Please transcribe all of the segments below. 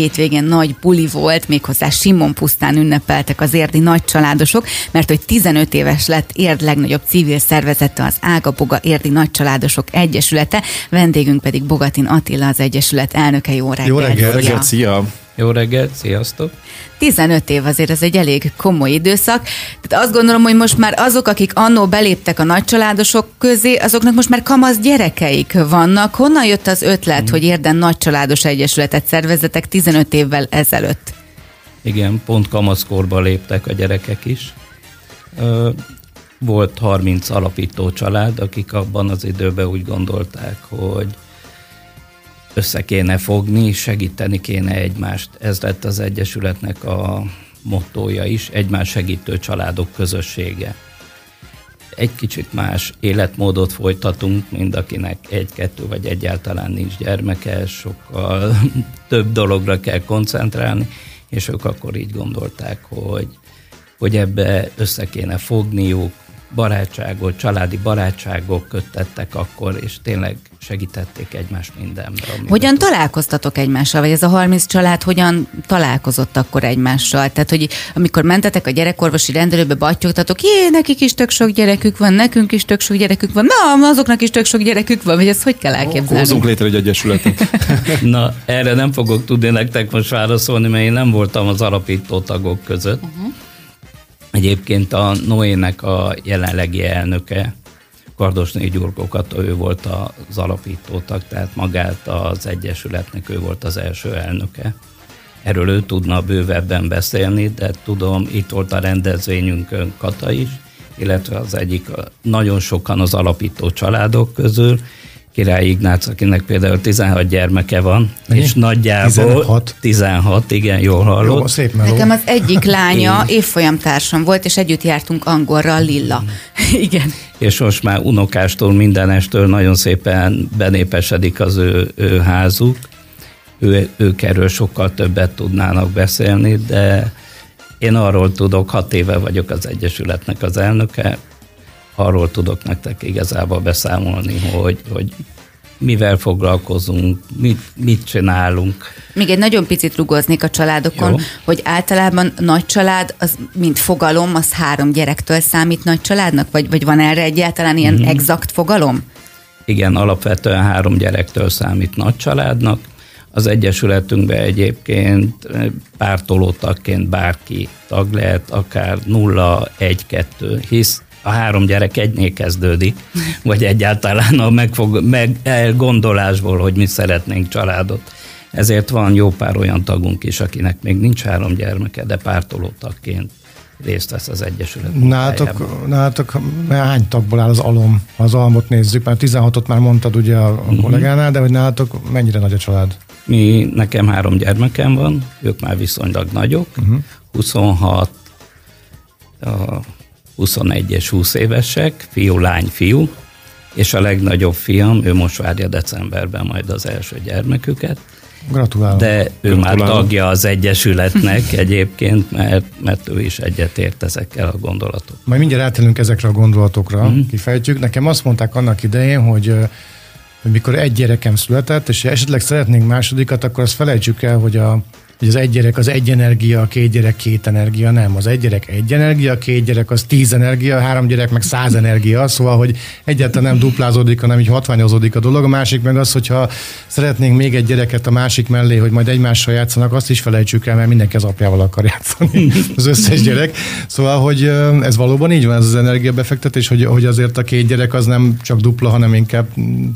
hétvégén nagy buli volt, méghozzá Simon pusztán ünnepeltek az érdi nagy családosok, mert hogy 15 éves lett érd legnagyobb civil szervezete az Ágaboga Érdi Nagy Családosok Egyesülete, vendégünk pedig Bogatin Attila az Egyesület elnöke. Jó reggelt! Jó reggelt, szia! Jó reggelt, sziasztok! 15 év azért ez egy elég komoly időszak. Tehát azt gondolom, hogy most már azok, akik annó beléptek a nagycsaládosok közé, azoknak most már kamasz gyerekeik vannak. Honnan jött az ötlet, hmm. hogy érden nagycsaládos egyesületet szervezetek 15 évvel ezelőtt? Igen, pont kamaszkorba léptek a gyerekek is. Volt 30 alapító család, akik abban az időben úgy gondolták, hogy össze kéne fogni, segíteni kéne egymást. Ez lett az Egyesületnek a mottója is, egymás segítő családok közössége. Egy kicsit más életmódot folytatunk, mint akinek egy-kettő vagy egyáltalán nincs gyermeke, sokkal több dologra kell koncentrálni, és ők akkor így gondolták, hogy, hogy ebbe össze kéne fogniuk, barátságot, családi barátságok köttettek akkor, és tényleg segítették egymást mindenben. Hogyan találkoztatok egymással, vagy ez a 30 család hogyan találkozott akkor egymással? Tehát, hogy amikor mentetek a gyerekorvosi rendelőbe, battyogtatok, jé, nekik is tök sok gyerekük van, nekünk is tök sok gyerekük van, na, azoknak is tök sok gyerekük van, vagy ezt hogy kell elképzelni? Hozzunk létre egy egyesületet. na, erre nem fogok tudni nektek most válaszolni, mert én nem voltam az alapító tagok között. Uh-huh Egyébként a Noének a jelenlegi elnöke, Kardosné Gyurkokat, ő volt az alapítótak, tehát magát az Egyesületnek ő volt az első elnöke. Erről ő tudna bővebben beszélni, de tudom, itt volt a rendezvényünkön Kata is, illetve az egyik, nagyon sokan az alapító családok közül, Király Ignác, akinek például 16 gyermeke van, Mi? és nagyjából 16, 16 igen, jól hallott. Jó, szép meló. Nekem az egyik lánya évfolyamtársam volt, és együtt jártunk Angorra, Lilla. igen. És most már unokástól, mindenestől nagyon szépen benépesedik az ő, ő házuk. Ő, ők erről sokkal többet tudnának beszélni, de én arról tudok, hat éve vagyok az Egyesületnek az elnöke, arról tudok nektek igazából beszámolni, hogy, hogy mivel foglalkozunk, mit, mit csinálunk. Még egy nagyon picit rugoznék a családokon, Jó. hogy általában nagy család, az mint fogalom, az három gyerektől számít nagy családnak? Vagy, vagy van erre egyáltalán ilyen mm-hmm. exakt fogalom? Igen, alapvetően három gyerektől számít nagy családnak. Az Egyesületünkben egyébként pártolótagként bárki tag lehet, akár 0, 1, 2, hisz a három gyerek egynél kezdődik, vagy egyáltalán a megfog, meg, elgondolásból, hogy mi szeretnénk családot. Ezért van jó pár olyan tagunk is, akinek még nincs három gyermeke, de pártolótagként részt vesz az Egyesület. Nálatok, nálatok hány tagból áll az alom? Ha az almot nézzük, mert 16-ot már mondtad ugye a, a uh-huh. kollégánál, de hogy nálatok mennyire nagy a család? Mi, nekem három gyermekem van, ők már viszonylag nagyok, uh-huh. 26, a 21 és 20 évesek, fiú, lány, fiú, és a legnagyobb fiam, ő most várja decemberben majd az első gyermeküket. Gratulálok. De ő Gratulálok. már tagja az Egyesületnek egyébként, mert, mert ő is egyetért ezekkel a gondolatokkal. Majd mindjárt átélünk ezekre a gondolatokra, mm-hmm. kifejtjük. Nekem azt mondták annak idején, hogy hogy mikor egy gyerekem született, és esetleg szeretnénk másodikat, akkor azt felejtsük el, hogy a, hogy az egy gyerek az egy energia, a két gyerek két energia, nem. Az egy gyerek egy energia, a két gyerek az tíz energia, a három gyerek meg száz energia, szóval, hogy egyáltalán nem duplázódik, hanem így hatványozódik a dolog. A másik meg az, hogyha szeretnénk még egy gyereket a másik mellé, hogy majd egymással játszanak, azt is felejtsük el, mert mindenki az apjával akar játszani, az összes gyerek. Szóval, hogy ez valóban így van, ez az energiabefektetés, hogy, hogy azért a két gyerek az nem csak dupla, hanem inkább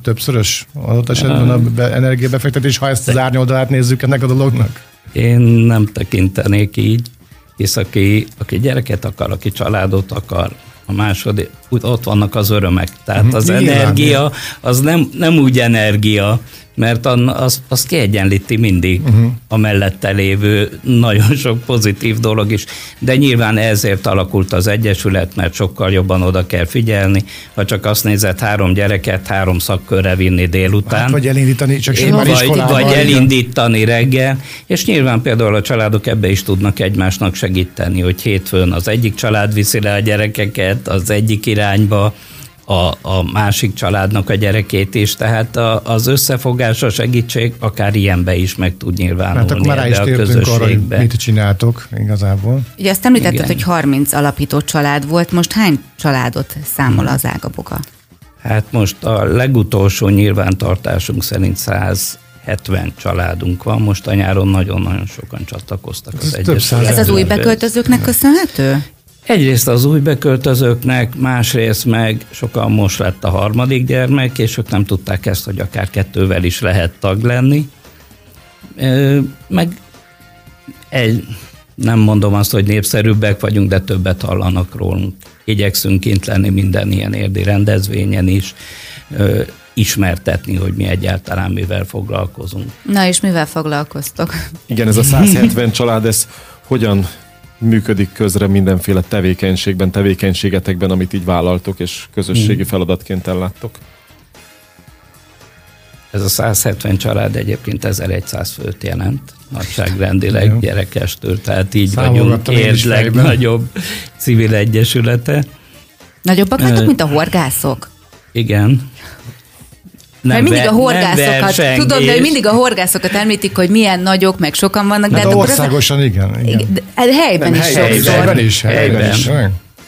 többszörös adott esetben a energiabefektetés, ha ezt az árnyoldalát nézzük ennek a dolognak. Én nem tekintenék így, hisz aki, aki gyereket akar, aki családot akar, a második, ott vannak az örömek. Tehát mhm. az energia, az nem, nem úgy energia, mert az, az kiegyenlíti mindig uh-huh. a mellette lévő nagyon sok pozitív dolog is. De nyilván ezért alakult az Egyesület, mert sokkal jobban oda kell figyelni. Ha csak azt nézett három gyereket három szakkörre vinni délután. Hát, vagy elindítani csak simán vagy, vagy elindítani reggel. És nyilván például a családok ebbe is tudnak egymásnak segíteni, hogy hétfőn az egyik család viszi le a gyerekeket az egyik irányba, a, a másik családnak a gyerekét is, tehát a, az összefogás, a segítség akár ilyenbe is meg tud nyilvánulni. Hát akkor már rá is tértünk arra, hogy mit csináltok igazából. Ugye azt említetted, Igen. hogy 30 alapító család volt, most hány családot számol az ágaboga? Hát most a legutolsó nyilvántartásunk szerint 170 családunk van, most a nyáron nagyon-nagyon sokan csatlakoztak az Egyesületbe. Ez az új beköltözőknek köszönhető? Egyrészt az új beköltözőknek, másrészt meg sokan most lett a harmadik gyermek, és ők nem tudták ezt, hogy akár kettővel is lehet tag lenni. Meg egy, nem mondom azt, hogy népszerűbbek vagyunk, de többet hallanak rólunk. Igyekszünk kint lenni minden ilyen érdi rendezvényen is, ismertetni, hogy mi egyáltalán mivel foglalkozunk. Na és mivel foglalkoztok? Igen, ez a 170 család, ez hogyan működik közre mindenféle tevékenységben, tevékenységetekben, amit így vállaltok, és közösségi hmm. feladatként elláttok? Ez a 170 család egyébként 1100 főt jelent, nagyságrendileg Jó. gyerekestől, tehát így vagyunk érdleg nagyobb civil egyesülete. Nagyobbak vagytok, mint a horgászok? Igen. Nem Mert mindig a horgászokat, tudom, de mindig a horgászokat említik, hogy milyen nagyok, meg sokan vannak. De, de hát országosan az, igen. igen. De, helyben nem, is helyben, sokszor. Helyben is, helyben, helyben is.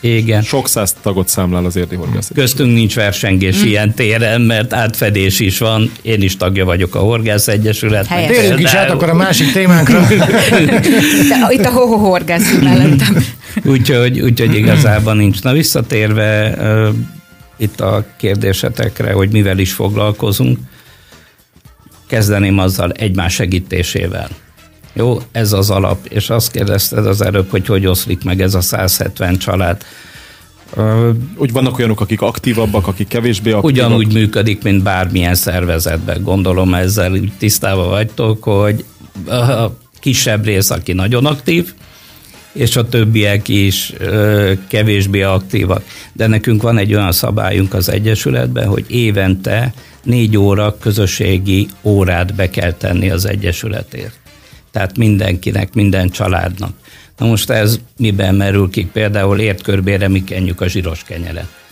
Igen. Sok száz tagot számlál az érdi horgász. Köztünk nincs versengés mm. ilyen téren, mert átfedés is van. Én is tagja vagyok a Horgász Egyesületnek. Térjünk is át akkor a másik témánkra. De, itt a ho-ho horgász mellettem. úgyhogy, úgyhogy igazában nincs. Na visszatérve itt a kérdésetekre, hogy mivel is foglalkozunk. Kezdeném azzal egymás segítésével. Jó, ez az alap. És azt kérdezted az előbb, hogy hogy oszlik meg ez a 170 család. Úgy vannak olyanok, akik aktívabbak, akik kevésbé aktívak? Ugyanúgy működik, mint bármilyen szervezetben. Gondolom ezzel tisztában vagytok, hogy a kisebb rész, aki nagyon aktív, és a többiek is ö, kevésbé aktívak. De nekünk van egy olyan szabályunk az Egyesületben, hogy évente négy óra közösségi órát be kell tenni az Egyesületért. Tehát mindenkinek, minden családnak. Na most ez miben merül ki? Például értkörbére mi kenjük a zsíros kenyeret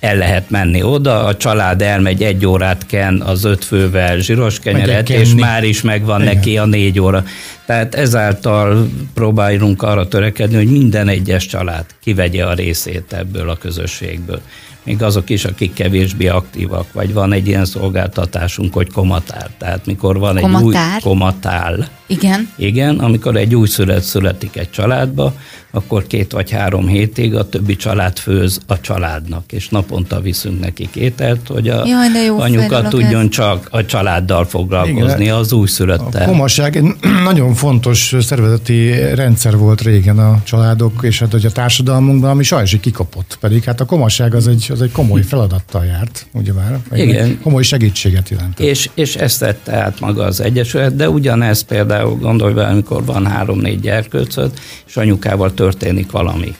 el lehet menni oda, a család elmegy egy órát ken az öt fővel zsíros kenyeret, és már is megvan Igen. neki a négy óra. Tehát ezáltal próbáljunk arra törekedni, hogy minden egyes család kivegye a részét ebből a közösségből még azok is, akik kevésbé aktívak, vagy van egy ilyen szolgáltatásunk, hogy komatár. Tehát mikor van komatár? egy új komatál. Igen. Igen, amikor egy új szület születik egy családba, akkor két vagy három hétig a többi család főz a családnak, és naponta viszünk neki ételt, hogy a Jaj, jó, anyuka tudjon ez. csak a családdal foglalkozni, Igen, az újszülöttel. A komaság egy nagyon fontos szervezeti rendszer volt régen a családok, és hát hogy a társadalmunkban, ami sajnos kikapott. Pedig hát a komaság az egy, az egy komoly feladattal járt, ugye már? Igen. Komoly segítséget jelent. És, és ezt tette át maga az Egyesület, de ugyanez például gondolj be, amikor van három-négy gyerkőcöd, és anyukával tört történik valami,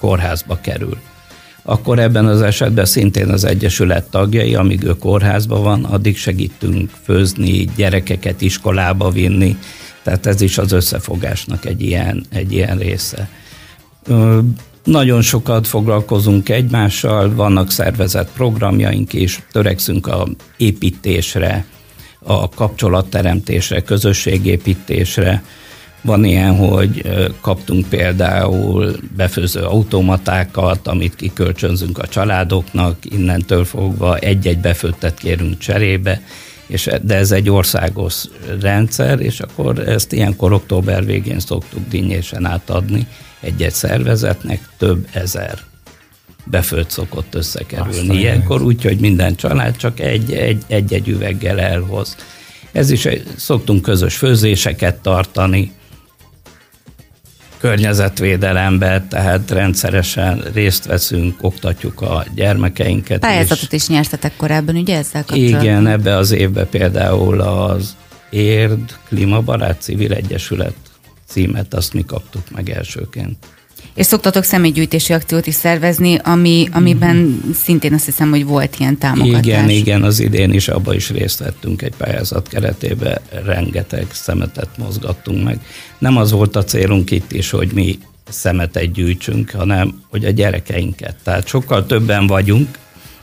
kórházba kerül, akkor ebben az esetben szintén az Egyesület tagjai, amíg ő kórházban van, addig segítünk főzni, gyerekeket iskolába vinni, tehát ez is az összefogásnak egy ilyen, egy ilyen része. Nagyon sokat foglalkozunk egymással, vannak szervezett programjaink is, törekszünk a építésre, a kapcsolatteremtésre, közösségépítésre, van ilyen, hogy kaptunk például befőző automatákat, amit kikölcsönzünk a családoknak, innentől fogva egy-egy befőttet kérünk cserébe, és, de ez egy országos rendszer, és akkor ezt ilyenkor október végén szoktuk dinnyésen átadni egy-egy szervezetnek, több ezer befőtt szokott összekerülni. Aztán ilyenkor úgyhogy minden család csak egy-egy üveggel elhoz. Ez is szoktunk közös főzéseket tartani, környezetvédelembe, tehát rendszeresen részt veszünk, oktatjuk a gyermekeinket. Pályázatot is, is nyertetek korábban, ugye ezzel kapcsolatban? Igen, ebbe az évbe például az Érd Klímabarát Civil Egyesület címet, azt mi kaptuk meg elsőként. És szoktatok személygyűjtési akciót is szervezni, ami, amiben mm. szintén azt hiszem, hogy volt ilyen támogatás. Igen, igen, az idén is abba is részt vettünk egy pályázat keretében, rengeteg szemetet mozgattunk meg. Nem az volt a célunk itt is, hogy mi szemetet gyűjtsünk, hanem hogy a gyerekeinket. Tehát sokkal többen vagyunk,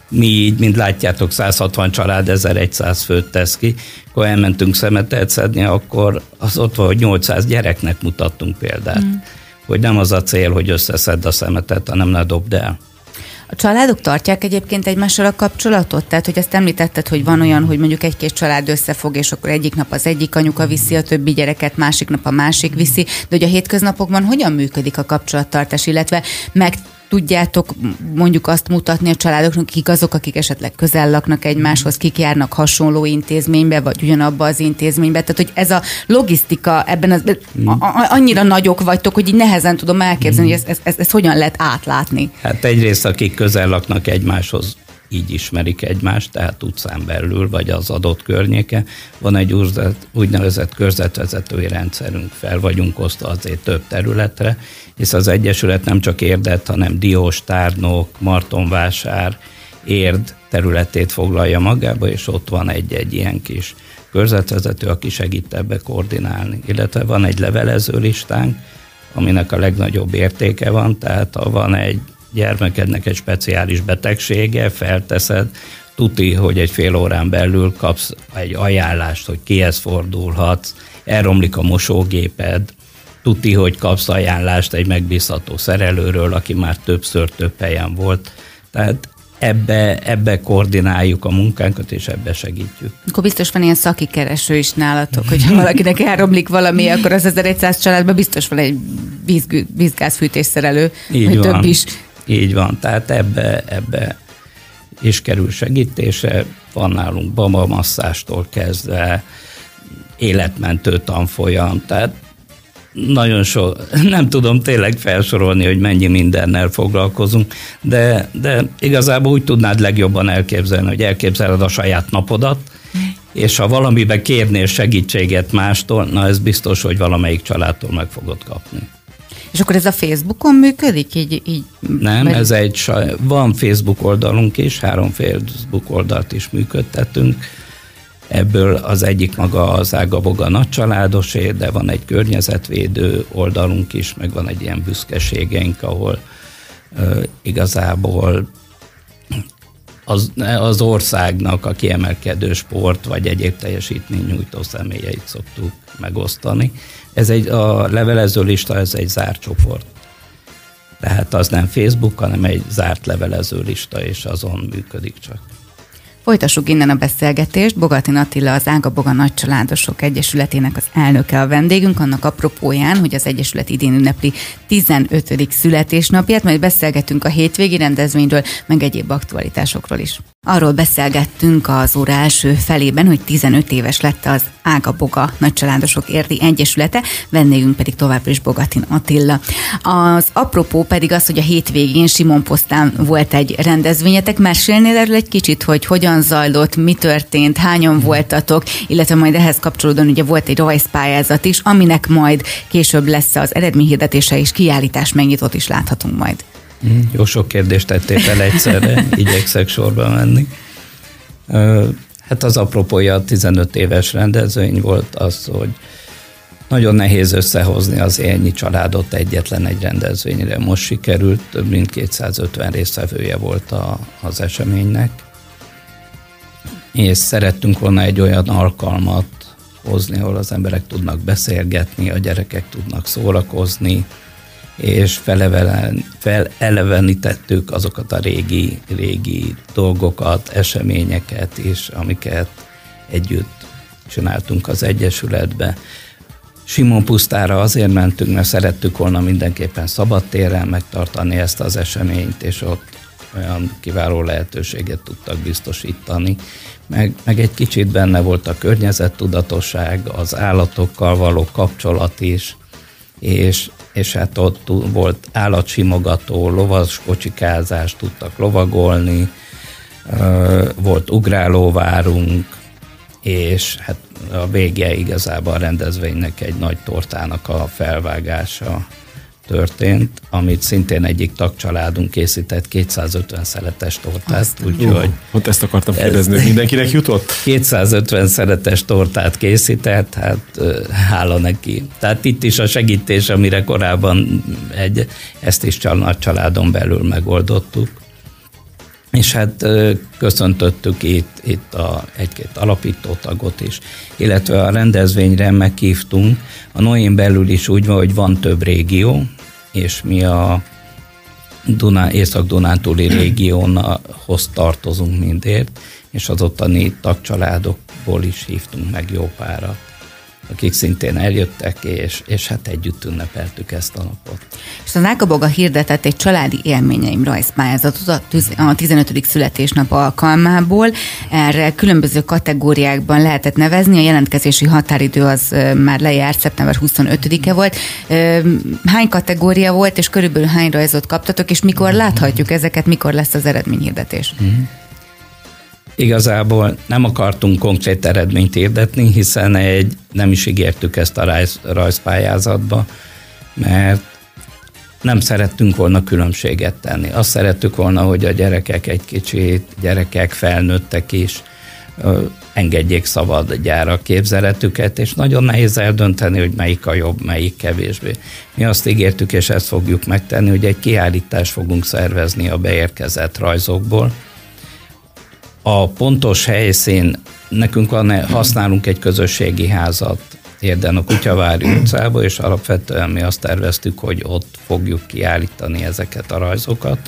mi így, mint látjátok, 160 család 1100 főt tesz ki, akkor elmentünk szemetet szedni, akkor az ott van, hogy 800 gyereknek mutattunk példát. Mm. Hogy nem az a cél, hogy összeszedd a szemetet, hanem ne dobd el. A családok tartják egyébként egymással a kapcsolatot? Tehát, hogy ezt említetted, hogy van olyan, hogy mondjuk egy-két család összefog, és akkor egyik nap az egyik anyuka viszi a többi gyereket, másik nap a másik viszi, de hogy a hétköznapokban hogyan működik a kapcsolattartás, illetve meg tudjátok mondjuk azt mutatni a családoknak, kik azok, akik esetleg közel laknak egymáshoz, kik járnak hasonló intézménybe, vagy ugyanabba az intézménybe. Tehát, hogy ez a logisztika ebben az, mm. a, a, annyira nagyok vagytok, hogy így nehezen tudom elképzelni, mm. hogy ezt, ezt, ezt, ezt hogyan lehet átlátni. Hát egyrészt, akik közel laknak egymáshoz, így ismerik egymást, tehát utcán belül, vagy az adott környéke. Van egy úgynevezett körzetvezetői rendszerünk, fel vagyunk osztva azért több területre, hisz az Egyesület nem csak érdet, hanem Diós, Tárnok, Martonvásár, Érd területét foglalja magába, és ott van egy-egy ilyen kis körzetvezető, aki segít ebbe koordinálni. Illetve van egy levelező listánk, aminek a legnagyobb értéke van, tehát ha van egy gyermekednek egy speciális betegsége, felteszed, tuti, hogy egy fél órán belül kapsz egy ajánlást, hogy kihez fordulhatsz, elromlik a mosógéped, tuti, hogy kapsz ajánlást egy megbízható szerelőről, aki már többször több helyen volt. Tehát ebbe, ebbe koordináljuk a munkánkat, és ebbe segítjük. Akkor biztos van ilyen szakikereső is nálatok, hogyha valakinek elromlik valami, akkor az 1100 családban biztos van egy víz, vízgázfűtésszerelő, Így vagy van. több is. Így van, tehát ebbe, ebbe is kerül segítése. Van nálunk babamasztástól kezdve életmentő tanfolyam, tehát nagyon so, nem tudom tényleg felsorolni, hogy mennyi mindennel foglalkozunk, de, de igazából úgy tudnád legjobban elképzelni, hogy elképzeled a saját napodat, és ha valamiben kérnél segítséget mástól, na ez biztos, hogy valamelyik családtól meg fogod kapni. És akkor ez a Facebookon működik? Így, így, Nem, mert... ez egy, van Facebook oldalunk is, három Facebook oldalt is működtetünk. Ebből az egyik maga az Ágaboga nagycsaládosé, de van egy környezetvédő oldalunk is, meg van egy ilyen büszkeségeink, ahol uh, igazából az, az országnak a kiemelkedő sport vagy egyéb teljesítmény nyújtó személyeit szoktuk megosztani. Ez egy, a levelező lista, ez egy zárt csoport. Tehát az nem Facebook, hanem egy zárt levelező lista, és azon működik csak. Folytassuk innen a beszélgetést. Bogatin Attila, az Ága Boga Nagycsaládosok Egyesületének az elnöke a vendégünk, annak apropóján, hogy az Egyesület idén ünnepli 15. születésnapját, majd beszélgetünk a hétvégi rendezvényről, meg egyéb aktualitásokról is. Arról beszélgettünk az óra első felében, hogy 15 éves lett az Ága Boga Nagycsaládosok Érdi Egyesülete, vendégünk pedig továbbra is Bogatin Attila. Az apropó pedig az, hogy a hétvégén Simon Posztán volt egy rendezvényetek. Mesélnél erről egy kicsit, hogy hogyan zajlott, mi történt, hányan voltatok, illetve majd ehhez kapcsolódóan ugye volt egy rajzpályázat is, aminek majd később lesz az eredményhirdetése és kiállítás megnyitott is láthatunk majd. Mm, jó sok kérdést tettél fel egyszerre, igyekszek sorba menni. Hát az apropója a 15 éves rendezvény volt az, hogy nagyon nehéz összehozni az ennyi családot egyetlen egy rendezvényre. Most sikerült, több mint 250 résztvevője volt a, az eseménynek, és szerettünk volna egy olyan alkalmat hozni, ahol az emberek tudnak beszélgetni, a gyerekek tudnak szórakozni, és felelevenítettük azokat a régi, régi dolgokat, eseményeket is, amiket együtt csináltunk az Egyesületbe. Simon Pusztára azért mentünk, mert szerettük volna mindenképpen szabadtéren megtartani ezt az eseményt, és ott olyan kiváló lehetőséget tudtak biztosítani. Meg, meg egy kicsit benne volt a környezettudatosság, az állatokkal való kapcsolat is, és és hát ott volt állatsimogató, lovas kocsikázás, tudtak lovagolni, volt ugrálóvárunk, és hát a vége igazából a rendezvénynek egy nagy tortának a felvágása történt, amit szintén egyik tagcsaládunk készített 250 szeletes tortát, úgyhogy... Ott ezt akartam kérdezni, ez, mindenkinek jutott? 250 szeletes tortát készített, hát hála neki. Tehát itt is a segítés, amire korábban egy, ezt is nagy családon belül megoldottuk. és hát köszöntöttük itt, itt a, egy-két alapító tagot is, illetve a rendezvényre meghívtunk. A Noén belül is úgy van, hogy van több régió, és mi a Duná, Észak-Dunántúli régiónhoz tartozunk mindért, és az ottani tagcsaládokból is hívtunk meg jó párat akik szintén eljöttek, és, és hát együtt ünnepeltük ezt a napot. És az Ákaboga hirdetett egy családi élményeim rajzpályázatot a 15. születésnap alkalmából. Erre különböző kategóriákban lehetett nevezni, a jelentkezési határidő az már lejárt, szeptember 25-e volt. Hány kategória volt, és körülbelül hány rajzot kaptatok, és mikor láthatjuk ezeket, mikor lesz az eredményhirdetés? Mm-hmm. Igazából nem akartunk konkrét eredményt érdetni, hiszen egy, nem is ígértük ezt a rajz, rajzpályázatba, mert nem szerettünk volna különbséget tenni. Azt szerettük volna, hogy a gyerekek egy kicsit, gyerekek felnőttek is, engedjék szabad gyára képzeletüket, és nagyon nehéz eldönteni, hogy melyik a jobb, melyik kevésbé. Mi azt ígértük, és ezt fogjuk megtenni, hogy egy kiállítást fogunk szervezni a beérkezett rajzokból, a pontos helyszín, nekünk van, használunk egy közösségi házat érden a Kutyavári utcába, és alapvetően mi azt terveztük, hogy ott fogjuk kiállítani ezeket a rajzokat,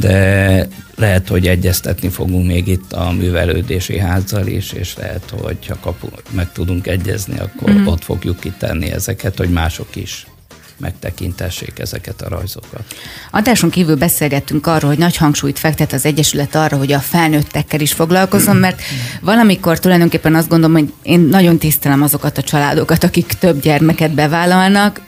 de lehet, hogy egyeztetni fogunk még itt a művelődési házzal is, és lehet, hogy ha kapu, meg tudunk egyezni, akkor mm. ott fogjuk kitenni ezeket, hogy mások is megtekintessék ezeket a rajzokat. Adáson kívül beszélgettünk arról, hogy nagy hangsúlyt fektet az Egyesület arra, hogy a felnőttekkel is foglalkozom, mert valamikor tulajdonképpen azt gondolom, hogy én nagyon tisztelem azokat a családokat, akik több gyermeket bevállalnak,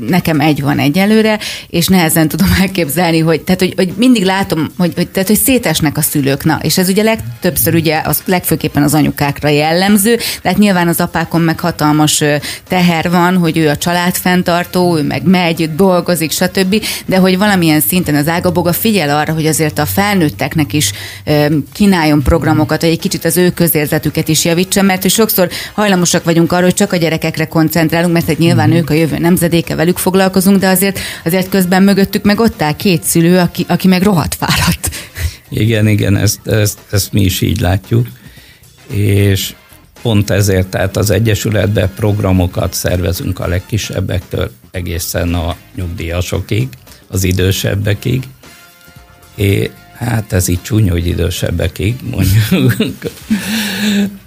nekem egy van egyelőre, és nehezen tudom elképzelni, hogy, tehát, hogy, hogy mindig látom, hogy, hogy, tehát, hogy szétesnek a szülők, na, és ez ugye legtöbbször ugye az legfőképpen az anyukákra jellemző, tehát nyilván az apákon meg hatalmas teher van, hogy ő a családfenntartó, ő meg megy, dolgozik, stb., de hogy valamilyen szinten az ágaboga figyel arra, hogy azért a felnőtteknek is kínáljon programokat, hogy egy kicsit az ő közérzetüket is javítsa, mert hogy sokszor hajlamosak vagyunk arra, hogy csak a gyerekekre koncentrálunk, mert hogy nyilván ők a jövő nemzedéke, velük foglalkozunk, de azért, azért közben mögöttük meg ott áll két szülő, aki, aki meg rohadt fáradt. Igen, igen, ezt, ezt, ezt mi is így látjuk, és pont ezért tehát az Egyesületben programokat szervezünk a legkisebbektől egészen a nyugdíjasokig, az idősebbekig, és hát ez így csúnya, hogy idősebbekig, mondjuk.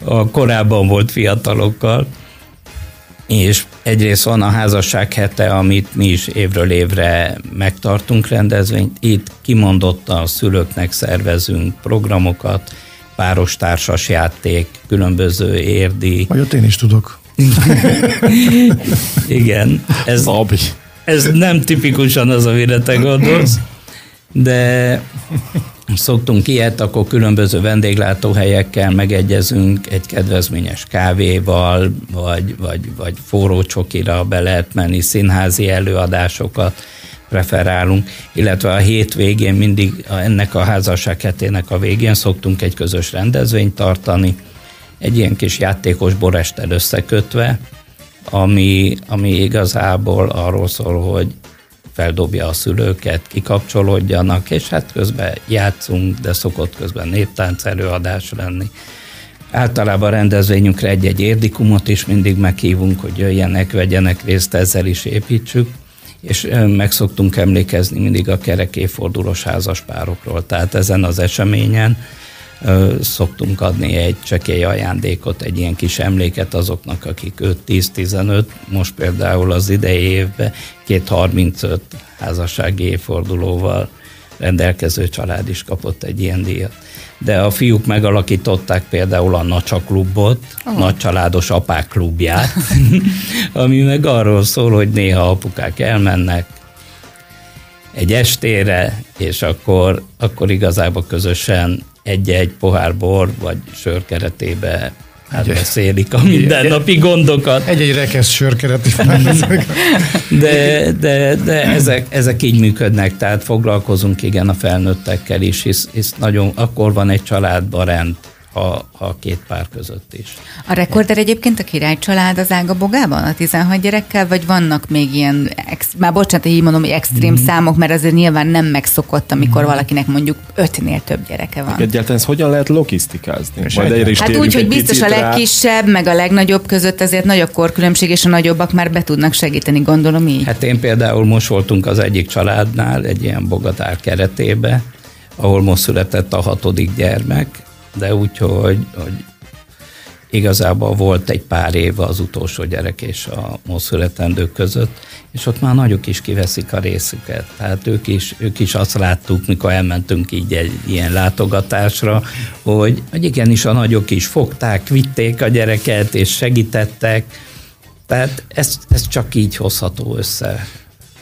A korábban volt fiatalokkal, és egyrészt van a házasság hete, amit mi is évről évre megtartunk rendezvényt. Itt kimondottan a szülőknek szervezünk programokat, páros társas játék, különböző érdi. Majd én is tudok. Igen. Ez, ez nem tipikusan az, amire te gondolsz, de szoktunk ilyet, akkor különböző vendéglátóhelyekkel megegyezünk, egy kedvezményes kávéval, vagy, vagy, vagy forró csokira be lehet menni, színházi előadásokat preferálunk, illetve a hétvégén mindig ennek a házasság hetének a végén szoktunk egy közös rendezvényt tartani, egy ilyen kis játékos borestel összekötve, ami, ami igazából arról szól, hogy feldobja a szülőket, kikapcsolódjanak, és hát közben játszunk, de szokott közben néptánc előadás lenni. Általában a rendezvényünkre egy-egy érdikumot is mindig meghívunk, hogy jöjjenek, vegyenek részt, ezzel is építsük, és meg szoktunk emlékezni mindig a kerek évfordulós házaspárokról. Tehát ezen az eseményen szoktunk adni egy csekély ajándékot, egy ilyen kis emléket azoknak, akik 5-10-15, most például az idei évben két 35 házassági évfordulóval rendelkező család is kapott egy ilyen díjat. De a fiúk megalakították például a Nacsa klubot, oh. nagycsaládos apák klubját, ami meg arról szól, hogy néha apukák elmennek egy estére, és akkor, akkor igazából közösen egy-egy pohár bor vagy sör keretébe átbeszélik a mindennapi gondokat. Egy-egy rekesz sör de, de, de ezek, ezek így működnek, tehát foglalkozunk igen a felnőttekkel is, hisz, hisz nagyon, akkor van egy családban rend, ha, ha két pár között is. A rekorder egyébként a király család az Ágabogában, a 16 gyerekkel, vagy vannak még ilyen, ex, már bocsánat, így mondom, hogy extrém mm. számok, mert azért nyilván nem megszokott, amikor mm. valakinek mondjuk ötnél több gyereke van. Egyáltalán ezt hogyan lehet logisztikázni? Majd is hát úgy, hogy biztos a legkisebb, rá. meg a legnagyobb között azért nagyobb korkülönbség, és a nagyobbak már be tudnak segíteni, gondolom így. Hát én például most voltunk az egyik családnál, egy ilyen bogatár keretébe, ahol most született a hatodik gyermek, de úgy, hogy, igazából volt egy pár éve az utolsó gyerek és a most között, és ott már nagyok is kiveszik a részüket. Tehát ők is, ők is azt láttuk, mikor elmentünk így egy ilyen látogatásra, hogy, hogy igenis a nagyok is fogták, vitték a gyereket, és segítettek. Tehát ez, ez csak így hozható össze.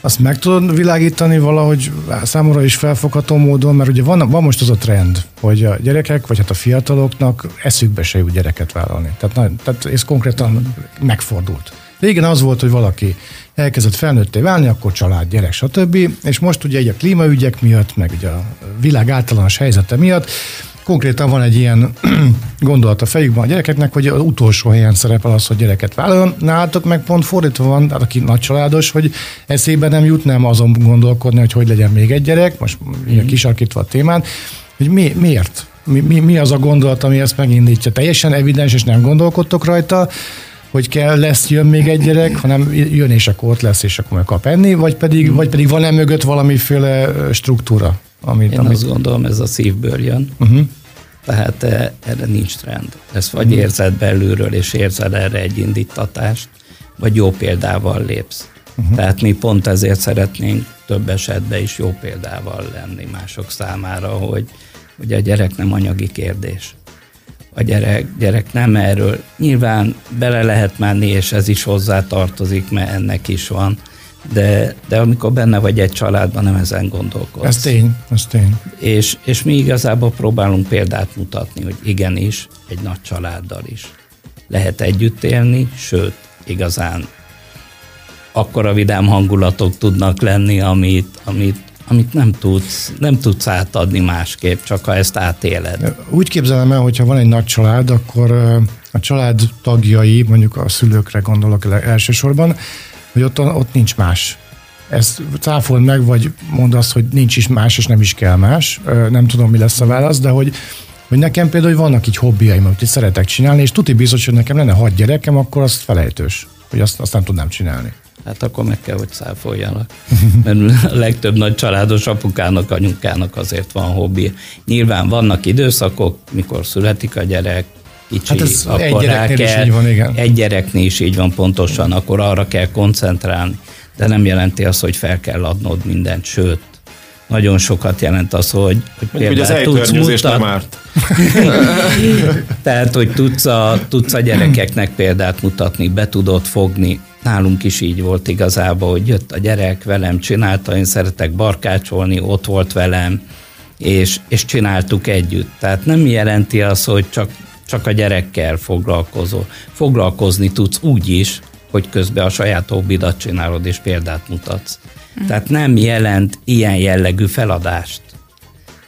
Azt meg tudod világítani valahogy számomra is felfogható módon, mert ugye van, van most az a trend, hogy a gyerekek, vagy hát a fiataloknak eszükbe se jut gyereket vállalni. Tehát, na, tehát ez konkrétan megfordult. Régen az volt, hogy valaki elkezdett felnőtté válni, akkor család, gyerek, stb. És most ugye egy a klímaügyek miatt, meg ugye a világ általános helyzete miatt konkrétan van egy ilyen gondolat a fejükben a gyerekeknek, hogy az utolsó helyen szerepel az, hogy gyereket vállaljon. Nálatok meg pont fordítva van, tehát aki nagy családos, hogy eszébe nem jut, nem azon gondolkodni, hogy hogy legyen még egy gyerek, most mm. kisarkítva a témán, hogy mi, miért? Mi, mi, mi az a gondolat, ami ezt megindítja? Teljesen evidens, és nem gondolkodtok rajta, hogy kell, lesz, jön még egy gyerek, hanem jön és akkor ott lesz, és akkor meg kap enni, vagy pedig, mm. vagy pedig van-e mögött valamiféle struktúra? Amit, Én amit... azt gondolom, ez a szívből jön. Uh-huh. Tehát e, erre nincs trend. Ezt vagy uh-huh. érzed belülről, és érzed erre egy indítatást, vagy jó példával lépsz. Uh-huh. Tehát mi pont ezért szeretnénk több esetben is jó példával lenni mások számára, hogy, hogy a gyerek nem anyagi kérdés. A gyerek, gyerek nem erről. Nyilván bele lehet menni, és ez is hozzá tartozik, mert ennek is van de, de amikor benne vagy egy családban, nem ezen gondolkodsz. Ez tény, ez tény. És, és mi igazából próbálunk példát mutatni, hogy igenis, egy nagy családdal is lehet együtt élni, sőt, igazán akkora vidám hangulatok tudnak lenni, amit, amit, amit nem, tudsz, nem tudsz átadni másképp, csak ha ezt átéled. Úgy képzelem el, hogyha van egy nagy család, akkor a család tagjai, mondjuk a szülőkre gondolok elsősorban, hogy ott, ott nincs más. Ezt cáfold meg, vagy mondd azt, hogy nincs is más, és nem is kell más. Nem tudom, mi lesz a válasz, de hogy, hogy nekem például hogy vannak így hobbiaim, amit szeretek csinálni, és tuti biztos, hogy nekem lenne hat gyerekem, akkor azt felejtős, hogy azt, azt nem tudnám csinálni. Hát akkor meg kell, hogy száfoljanak. Mert a legtöbb nagy családos apukának, anyukának azért van hobbi. Nyilván vannak időszakok, mikor születik a gyerek, kicsi, hát ez akkor egy rá kell, is így van, igen. egy gyereknél is így van pontosan, akkor arra kell koncentrálni, de nem jelenti azt, hogy fel kell adnod mindent, sőt, nagyon sokat jelent az, hogy, hogy például hogy tudsz mutat... nem árt. Tehát, hogy tudsz a, tudsz a gyerekeknek példát mutatni, be tudod fogni. Nálunk is így volt igazából, hogy jött a gyerek, velem csinálta, én szeretek barkácsolni, ott volt velem, és, és csináltuk együtt. Tehát nem jelenti az, hogy csak csak a gyerekkel foglalkozol. Foglalkozni tudsz úgy is, hogy közben a saját hobbidat csinálod és példát mutatsz. Tehát nem jelent ilyen jellegű feladást.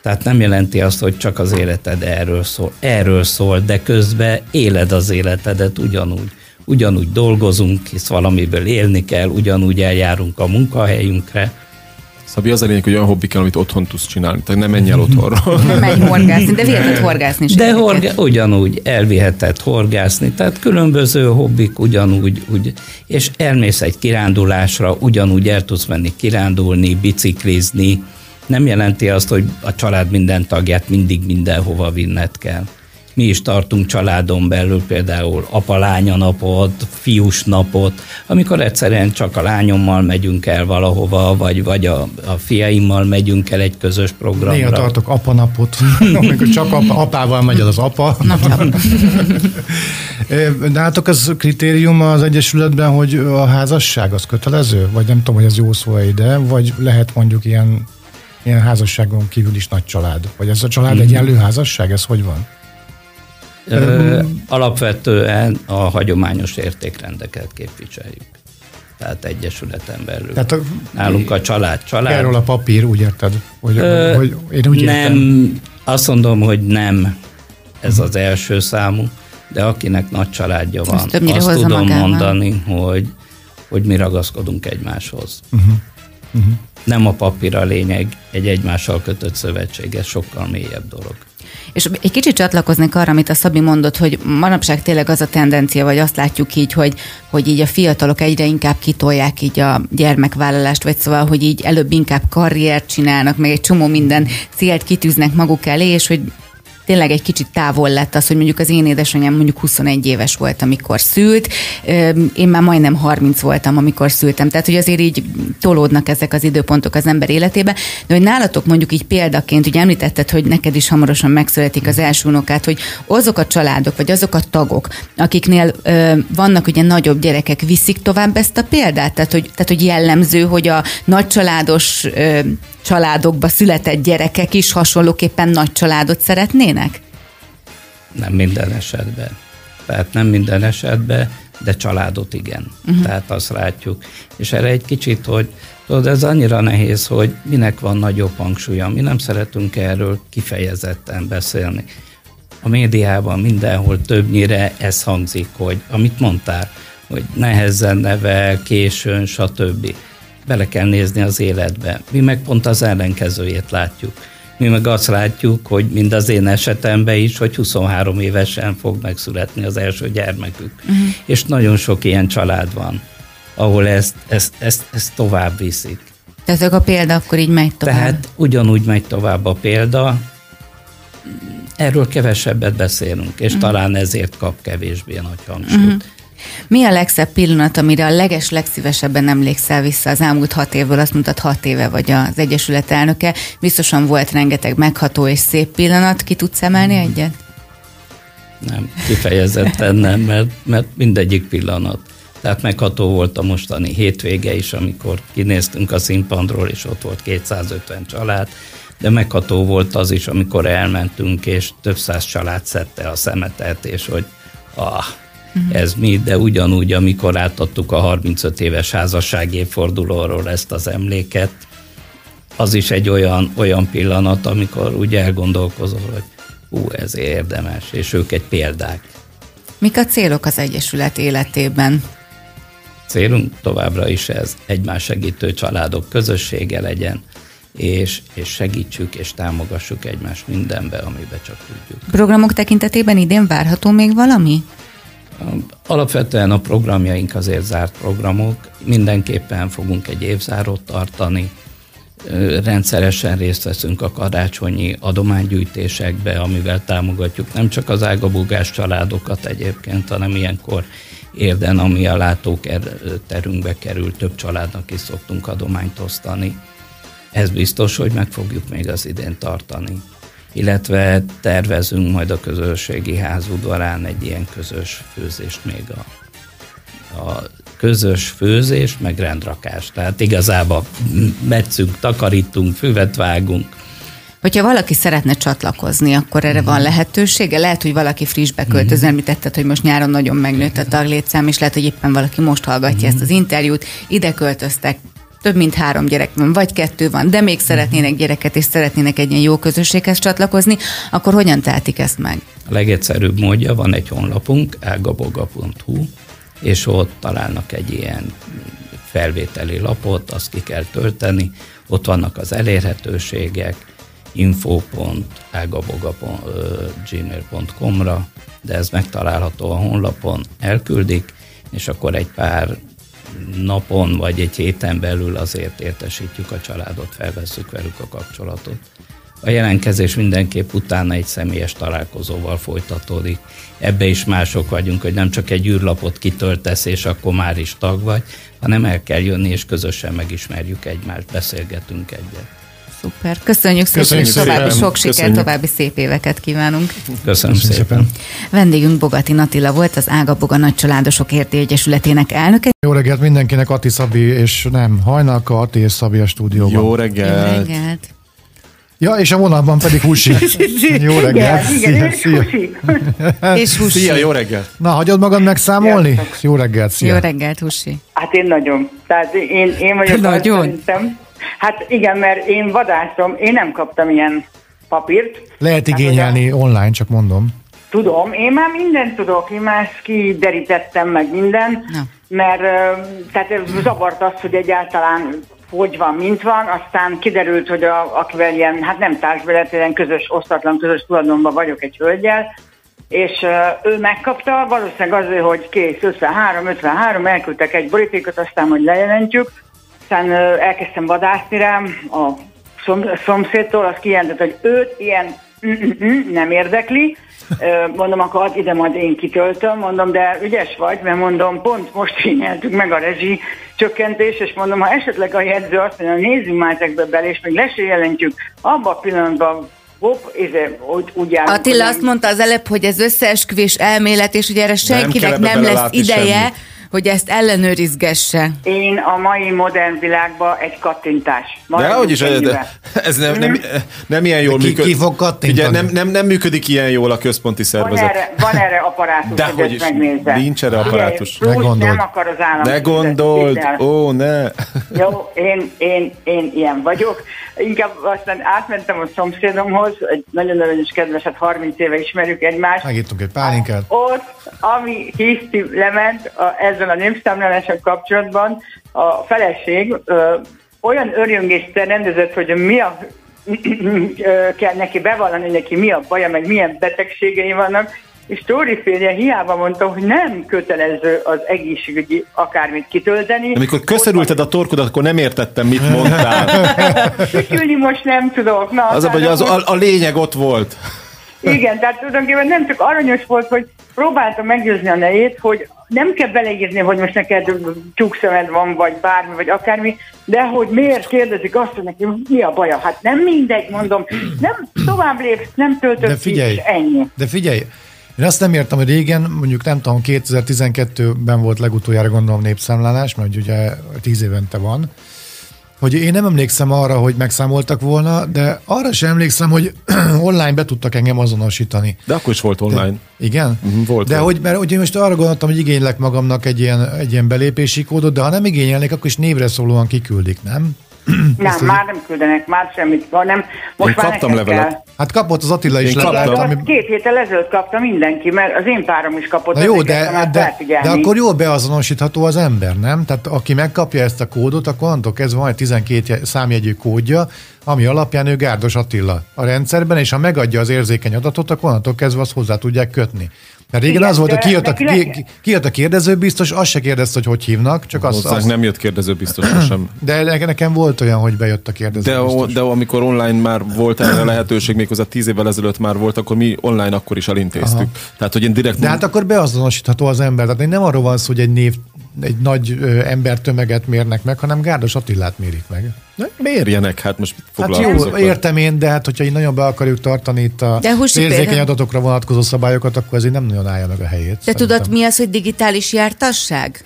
Tehát nem jelenti azt, hogy csak az életed erről szól. Erről szól, de közben éled az életedet ugyanúgy. Ugyanúgy dolgozunk, hisz valamiből élni kell, ugyanúgy eljárunk a munkahelyünkre, Szabi, az a lényeg, hogy olyan hobbi kell, amit otthon tudsz csinálni. Tehát nem menj el otthonra. Nem menj horgászni, de viheted horgászni is. De horga, ugyanúgy elviheted horgászni. Tehát különböző hobbik ugyanúgy, úgy, és elmész egy kirándulásra, ugyanúgy el tudsz menni kirándulni, biciklizni. Nem jelenti azt, hogy a család minden tagját mindig mindenhova vinned kell mi is tartunk családon belül például apa-lánya napot, fiús napot, amikor egyszerűen csak a lányommal megyünk el valahova, vagy, vagy a, a fiaimmal megyünk el egy közös programra. Néha tartok apanapot, amikor csak apa, apával megy az, az apa. Nálatok az kritérium az Egyesületben, hogy a házasság az kötelező? Vagy nem tudom, hogy ez jó szó ide, vagy lehet mondjuk ilyen, ilyen házasságon kívül is nagy család? Vagy ez a család mm. egyenlő házasság? Ez hogy van? Ö, alapvetően a hagyományos értékrendeket képviseljük. Tehát egyesületen belül. Tehát a, Nálunk a család, család. Erről a papír, úgy érted? Hogy, Ö, hogy én úgy nem, értem. azt mondom, hogy nem ez az első számú, de akinek nagy családja van, azt, azt tudom magával. mondani, hogy, hogy mi ragaszkodunk egymáshoz. Uh-huh. Uh-huh. Nem a papír a lényeg, egy egymással kötött szövetség, ez sokkal mélyebb dolog. És egy kicsit csatlakoznék arra, amit a Szabi mondott, hogy manapság tényleg az a tendencia, vagy azt látjuk így, hogy, hogy így a fiatalok egyre inkább kitolják így a gyermekvállalást, vagy szóval, hogy így előbb inkább karriert csinálnak, meg egy csomó minden célt kitűznek maguk elé, és hogy tényleg egy kicsit távol lett az, hogy mondjuk az én édesanyám mondjuk 21 éves volt, amikor szült, én már majdnem 30 voltam, amikor szültem, tehát hogy azért így tolódnak ezek az időpontok az ember életébe, de hogy nálatok mondjuk így példaként, ugye említetted, hogy neked is hamarosan megszületik az első unokát, hogy azok a családok, vagy azok a tagok, akiknél vannak ugye nagyobb gyerekek, viszik tovább ezt a példát? Tehát, hogy, tehát, hogy jellemző, hogy a nagycsaládos ö, családokba született gyerekek is hasonlóképpen nagy családot szeretnének? Nem minden esetben. Tehát nem minden esetben, de családot igen. Uh-huh. Tehát azt látjuk. És erre egy kicsit, hogy tudod, ez annyira nehéz, hogy minek van nagyobb hangsúlya. Mi nem szeretünk erről kifejezetten beszélni. A médiában mindenhol többnyire ez hangzik, hogy amit mondtál, hogy nehezen nevel, későn, stb bele kell nézni az életbe. Mi meg pont az ellenkezőjét látjuk. Mi meg azt látjuk, hogy mind az én esetemben is, hogy 23 évesen fog megszületni az első gyermekük. Uh-huh. És nagyon sok ilyen család van, ahol ezt, ezt, ezt, ezt tovább viszik. Tehát a példa akkor így megy tovább. Tehát ugyanúgy megy tovább a példa, erről kevesebbet beszélünk, és uh-huh. talán ezért kap kevésbé nagy hangsúlyt. Uh-huh. Mi a legszebb pillanat, amire a leges legszívesebben emlékszel vissza az elmúlt hat évből, azt mondtad hat éve vagy az Egyesület elnöke, biztosan volt rengeteg megható és szép pillanat, ki tudsz emelni egyet? Nem, kifejezetten nem, mert, mert mindegyik pillanat. Tehát megható volt a mostani hétvége is, amikor kinéztünk a színpadról, és ott volt 250 család, de megható volt az is, amikor elmentünk, és több száz család szedte a szemetet, és hogy ah, uh-huh. ez mi, de ugyanúgy, amikor átadtuk a 35 éves házasság évfordulóról ezt az emléket, az is egy olyan, olyan pillanat, amikor úgy elgondolkozol, hogy ú, ez érdemes, és ők egy példák. Mik a célok az Egyesület életében? Célunk továbbra is ez, egymás segítő családok közössége legyen, és, és segítsük és támogassuk egymást mindenbe, amiben csak tudjuk. Programok tekintetében idén várható még valami? Alapvetően a programjaink azért zárt programok, mindenképpen fogunk egy évzárót tartani, rendszeresen részt veszünk a karácsonyi adománygyűjtésekbe, amivel támogatjuk nem csak az ágabugás családokat egyébként, hanem ilyenkor érden, ami a látóterünkbe kerül, több családnak is szoktunk adományt osztani. Ez biztos, hogy meg fogjuk még az idén tartani illetve tervezünk majd a közösségi ház udvarán egy ilyen közös főzést még a, a közös főzés, meg rendrakás. Tehát igazából metszünk, takarítunk, füvet vágunk, Hogyha valaki szeretne csatlakozni, akkor erre van lehetősége? Lehet, hogy valaki frissbe költöz, említetted, hogy most nyáron nagyon megnőtt a taglétszám, és lehet, hogy éppen valaki most hallgatja ezt az interjút, ide költöztek, több mint három gyerek van, vagy kettő van, de még szeretnének gyereket, és szeretnének egy ilyen jó közösséghez csatlakozni, akkor hogyan tehetik ezt meg? A legegyszerűbb módja, van egy honlapunk, elgaboga.hu, és ott találnak egy ilyen felvételi lapot, azt ki kell tölteni, ott vannak az elérhetőségek, info.elgaboga.gmail.com-ra, de ez megtalálható a honlapon, elküldik, és akkor egy pár napon vagy egy héten belül azért értesítjük a családot, felvesszük velük a kapcsolatot. A jelentkezés mindenképp utána egy személyes találkozóval folytatódik. Ebbe is mások vagyunk, hogy nem csak egy űrlapot kitöltesz, és akkor már is tag vagy, hanem el kell jönni, és közösen megismerjük egymást, beszélgetünk egyet. Szuper. Köszönjük, Köszönjük szépen, és további sok sikert, további szép éveket kívánunk. Köszönöm, Köszönöm szépen. szépen. Vendégünk Bogati Natila volt, az Ága Boga Nagycsaládosok Érti Egyesületének elnöke. Jó reggelt mindenkinek, Ati Szabi, és nem, Hajnalka, Ati és Szabi a stúdióban. Jó reggelt. Jó reggelt. Ja, és a vonalban pedig Husi. jó reggelt. Igen, szia, szia. és Husi. Szia, jó reggelt. Na, hagyod magad megszámolni? Ja. Jó reggelt, szia. Jó reggelt, Husi. Hát én nagyon. Tehát én, én vagyok nagyon. Szerintem. Hát igen, mert én vadászom, én nem kaptam ilyen papírt. Lehet igényelni hát, online, csak mondom. tudom, én már mindent tudok, én már ezt kiderítettem meg minden, Na. mert tehát zavart az, hogy egyáltalán hogy van, mint van, aztán kiderült, hogy a, akivel ilyen, hát nem társbelet, ilyen közös, osztatlan közös tulajdonban vagyok egy hölgyel, és ő megkapta, valószínűleg azért, hogy kész, 53, 53, elküldtek egy borítékot, aztán, hogy lejelentjük, aztán elkezdtem vadászni rám a szom, szomszédtól, az kijelentett, hogy őt ilyen nem érdekli, mondom, akkor add ide, majd én kitöltöm, mondom, de ügyes vagy, mert mondom, pont most kényeltük meg a rezsi csökkentés, és mondom, ha esetleg a jegyző azt mondja, nézzünk már ezekbe bele, és még le se jelentjük, abban a pillanatban hopp, izé, úgy, úgy járunk, Attila azt mondta az előbb, hogy ez összeesküvés elmélet, és ugye erre senkinek ebbe nem, lesz ideje, semmit. Hogy ezt ellenőrizgesse. Én a mai modern világban egy kattintás. De Maradjunk hogy is, de ez nem, nem, nem ilyen jól Ki- működik. ki fog kattintani? Ugye, nem, nem, nem működik ilyen jól a központi Van szervezet. erre, van erre apparátus, De hogy is, megnézze. nincs erre apparátus. Plusz Ne gondold. nem akar az állam. Ne gondold, ó, ne. Jó, én, én, én ilyen vagyok. Inkább aztán átmentem a szomszédomhoz, egy nagyon aranyos kedveset, 30 éve ismerjük egymást. Megittunk egy pálinkát. Ott, ami hiszti lement a, ezzel a népszámlálással kapcsolatban, a feleség ö, olyan örjöngést rendezett, hogy mi a kell neki bevallani, neki mi a baja, meg milyen betegségei vannak, és Tóri férje hiába mondta, hogy nem kötelező az egészségügyi akármit kitölteni. Amikor köszörülted a torkodat, akkor nem értettem, mit mondtál. Kikülni most nem tudok. Na, Az hogy az, a, a lényeg ott volt. Igen, tehát tulajdonképpen nem csak aranyos volt, hogy próbáltam meggyőzni a nejét, hogy nem kell beleírni, hogy most neked tyúkszemed van, vagy bármi, vagy akármi, de hogy miért kérdezik azt, hogy neki mi a baja. Hát nem mindegy, mondom, nem tovább lépsz, nem töltött De figyelj, ki, ennyi. de figyelj, én azt nem értem, hogy régen, mondjuk nem tudom, 2012-ben volt legutoljára gondolom népszámlálás, mert ugye 10 évente van, hogy én nem emlékszem arra, hogy megszámoltak volna, de arra sem emlékszem, hogy online be tudtak engem azonosítani. De akkor is volt online. Igen? Mhm, volt, de volt. hogy, mert ugye most arra gondoltam, hogy igénylek magamnak egy ilyen, egy ilyen belépési kódot, de ha nem igényelnék, akkor is névre szólóan kiküldik, nem? Nem, már nem küldenek, már semmit, hanem most Én már kaptam levelet. kell. Hát kapott az Attila is Én levelet, kaptam. ami... Két héttel ezelőtt kapta mindenki, mert az én párom is kapott. Na jó, de, de, de akkor jól beazonosítható az ember, nem? Tehát aki megkapja ezt a kódot, akkor onnantól kezdve van egy 12 je- számjegyű kódja, ami alapján ő Gárdos Attila a rendszerben, és ha megadja az érzékeny adatot, akkor onnantól kezdve azt hozzá tudják kötni. Mert régen Igen, az volt, hogy kijött a, ki, kijött a kérdező biztos, azt se kérdezte, hogy hogy hívnak, csak azt, azt nem jött kérdező biztos sem. de nekem- volt olyan, hogy bejött a kérdező De, o, biztos. de amikor online már volt erre lehetőség, méghozzá tíz évvel ezelőtt már volt, akkor mi online akkor is elintéztük. Aha. Tehát, hogy én direkt... De hát akkor beazonosítható az ember. Tehát nem arról van szó, hogy egy név, egy nagy ö, embertömeget mérnek meg, hanem Gárdos Attilát mérik meg. Ne, mérjenek, hát most Hát jó, vele? értem én, de hát hogyha így nagyon be akarjuk tartani itt a De Husi érzékeny például- adatokra vonatkozó szabályokat, akkor ez így nem nagyon állja meg a helyét. De szerintem. tudod, mi az, hogy digitális jártasság?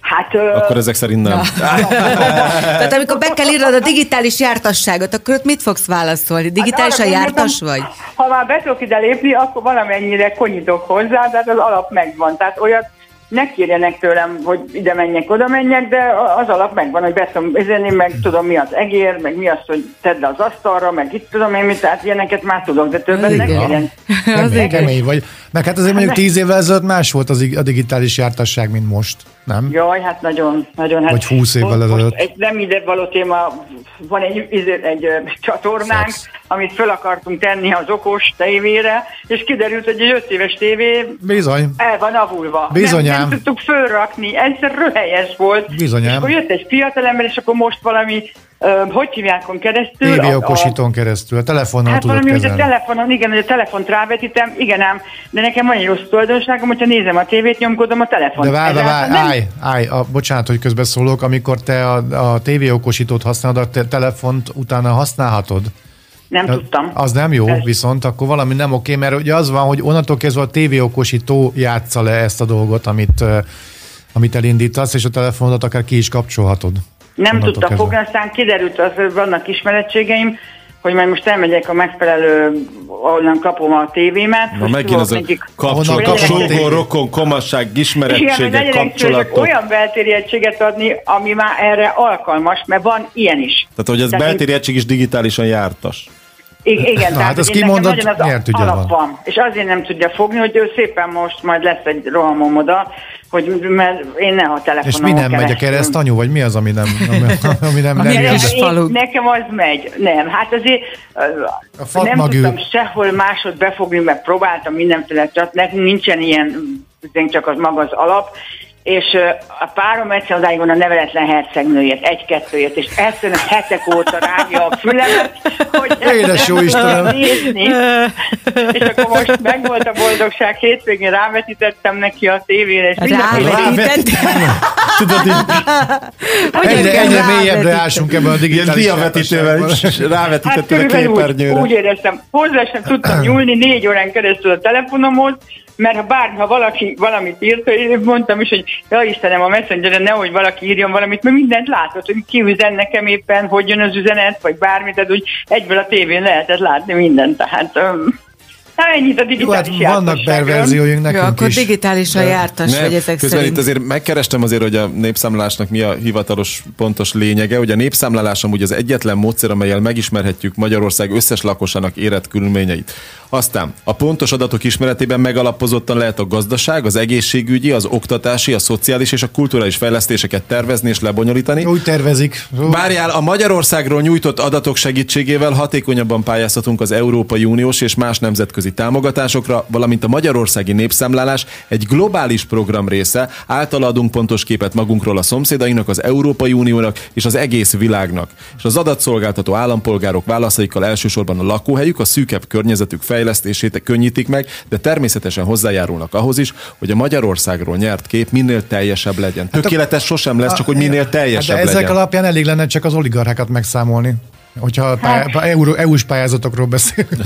Hát, ö, Akkor ezek szerint nem. Tehát amikor be kell írnod a digitális jártasságot, akkor ott mit fogsz válaszolni? Digitálisan Hát arra jártas gondoltam, vagy? Ha már be tudok ide lépni, akkor valamennyire konyítok hozzá, tehát az alap megvan. Tehát olyat ne kérjenek tőlem, hogy ide menjek, oda menjek, de az alap megvan, hogy be tudom üzenni, meg tudom mi az egér, meg mi az, hogy tedd le az asztalra, meg itt tudom én mit, tehát ilyeneket már tudok, de többet ne kérjen. Kemény, kemény vagy. Meg hát azért mondjuk tíz évvel ezelőtt más volt az, a digitális jártasság, mint most, nem? Jaj, hát nagyon, nagyon. Hát Vagy 20 évvel ezelőtt. Egy nem ide való téma, van egy, egy, egy ö, csatornánk, Szex. amit föl akartunk tenni az okos tévére, és kiderült, hogy egy 5 éves tévé Bizony. el van avulva. Bizonyám. Nem, nem tudtuk fölrakni, egyszer röhelyes volt. Bizonyám. És akkor jött egy fiatalember, és akkor most valami, hogy hívjákon keresztül? TV a- a- okosítón keresztül, a telefonnal Hát tudod valami, hogy a kezelni. telefonon, igen, hogy a telefont rávetítem, igen ám, de nekem van egy rossz tulajdonságom, hogyha nézem a tévét, nyomkodom a telefont. De várj, várj, várj, nem- állj, állj, a, bocsánat, hogy közbeszólok, amikor te a, a TV okosítót használod, a te telefont utána használhatod. Nem Az- tudtam. Az nem jó, Ez- viszont akkor valami nem oké, mert ugye az van, hogy onnantól kezdve a TV okosító játsza le ezt a dolgot, amit, amit elindítasz, és a telefonodat akár ki is kapcsolhatod. Nem Onnantól tudta kezdve. fogni, aztán kiderült, az, hogy vannak ismerettségeim, hogy majd most elmegyek a megfelelő, onnan kapom a tévémet. Na megint az a nekik- kapod? sógó, rokon, komasság, ismerettségek, kapcsolatok. olyan belterjedtséget adni, ami már erre alkalmas, mert van ilyen is. Tehát, hogy ez Tehát beltérjegység is digitálisan jártas. Igen, Na, tehát hát nekem kimondott, nagyon az tudja alap van? van. És azért nem tudja fogni, hogy ő szépen most majd lesz egy rohamom oda, hogy mert én ne a telefonon És mi nem megy a kereszt, anyu, vagy mi az, ami nem, ami, ami nem, nem Ami kereszt- Én, nekem az megy. Nem, hát azért A nem fatmagű. tudtam sehol másod befogni, mert próbáltam mindenféle csat, nekünk nincsen ilyen, csak az maga az alap, és a párom egyszer odáig van a neveletlen hercegnőjét, egy-kettőjét, és egyszerűen hetek óta rágja a fülemet, hogy Édes jó Istenem! nézni. És akkor most megvolt a boldogság, hétvégén rávetítettem neki a tévére, és mindenféle Rávetített. Tudod, így Egyre, egyre mélyebbre ásunk ebben a ilyen digitális diavetítővel is Hát rávetítetted a körülbelül úgy, képernyőre. úgy éreztem, hozzá sem tudtam nyúlni négy órán keresztül a telefonomhoz, mert ha bármi, ha valaki valamit írt, én mondtam is, hogy ja Istenem, a Messengeren nehogy valaki írjon valamit, mert mindent látott, hogy ki üzen nekem éppen, hogy jön az üzenet, vagy bármit, tehát úgy egyből a tévén lehetett látni mindent, tehát um, na ennyit a Jó, hát digitális vannak perverzióink Jó, nekünk akkor is. digitálisan jártas Nem, vagy ezek közben szerint. itt azért megkerestem azért, hogy a népszámlálásnak mi a hivatalos pontos lényege. Ugye a népszámlálás amúgy az egyetlen módszer, amelyel megismerhetjük Magyarország összes lakosának érett körülményeit. Aztán a pontos adatok ismeretében megalapozottan lehet a gazdaság, az egészségügyi, az oktatási, a szociális és a kulturális fejlesztéseket tervezni és lebonyolítani. Úgy tervezik. Várjál, a Magyarországról nyújtott adatok segítségével hatékonyabban pályázhatunk az Európai Uniós és más nemzetközi támogatásokra, valamint a magyarországi népszámlálás egy globális program része, által adunk pontos képet magunkról a szomszédainak, az Európai Uniónak és az egész világnak. És az adatszolgáltató állampolgárok válaszaikkal elsősorban a lakóhelyük, a szűkebb környezetük fejlesztését könnyítik meg, de természetesen hozzájárulnak ahhoz is, hogy a Magyarországról nyert kép minél teljesebb legyen. Tökéletes sosem lesz, csak hogy minél teljesebb hát de ezek legyen. alapján elég lenne csak az oligarchákat megszámolni. Hogyha Hát- pályá, euró, EU-s pályázatokról beszélünk.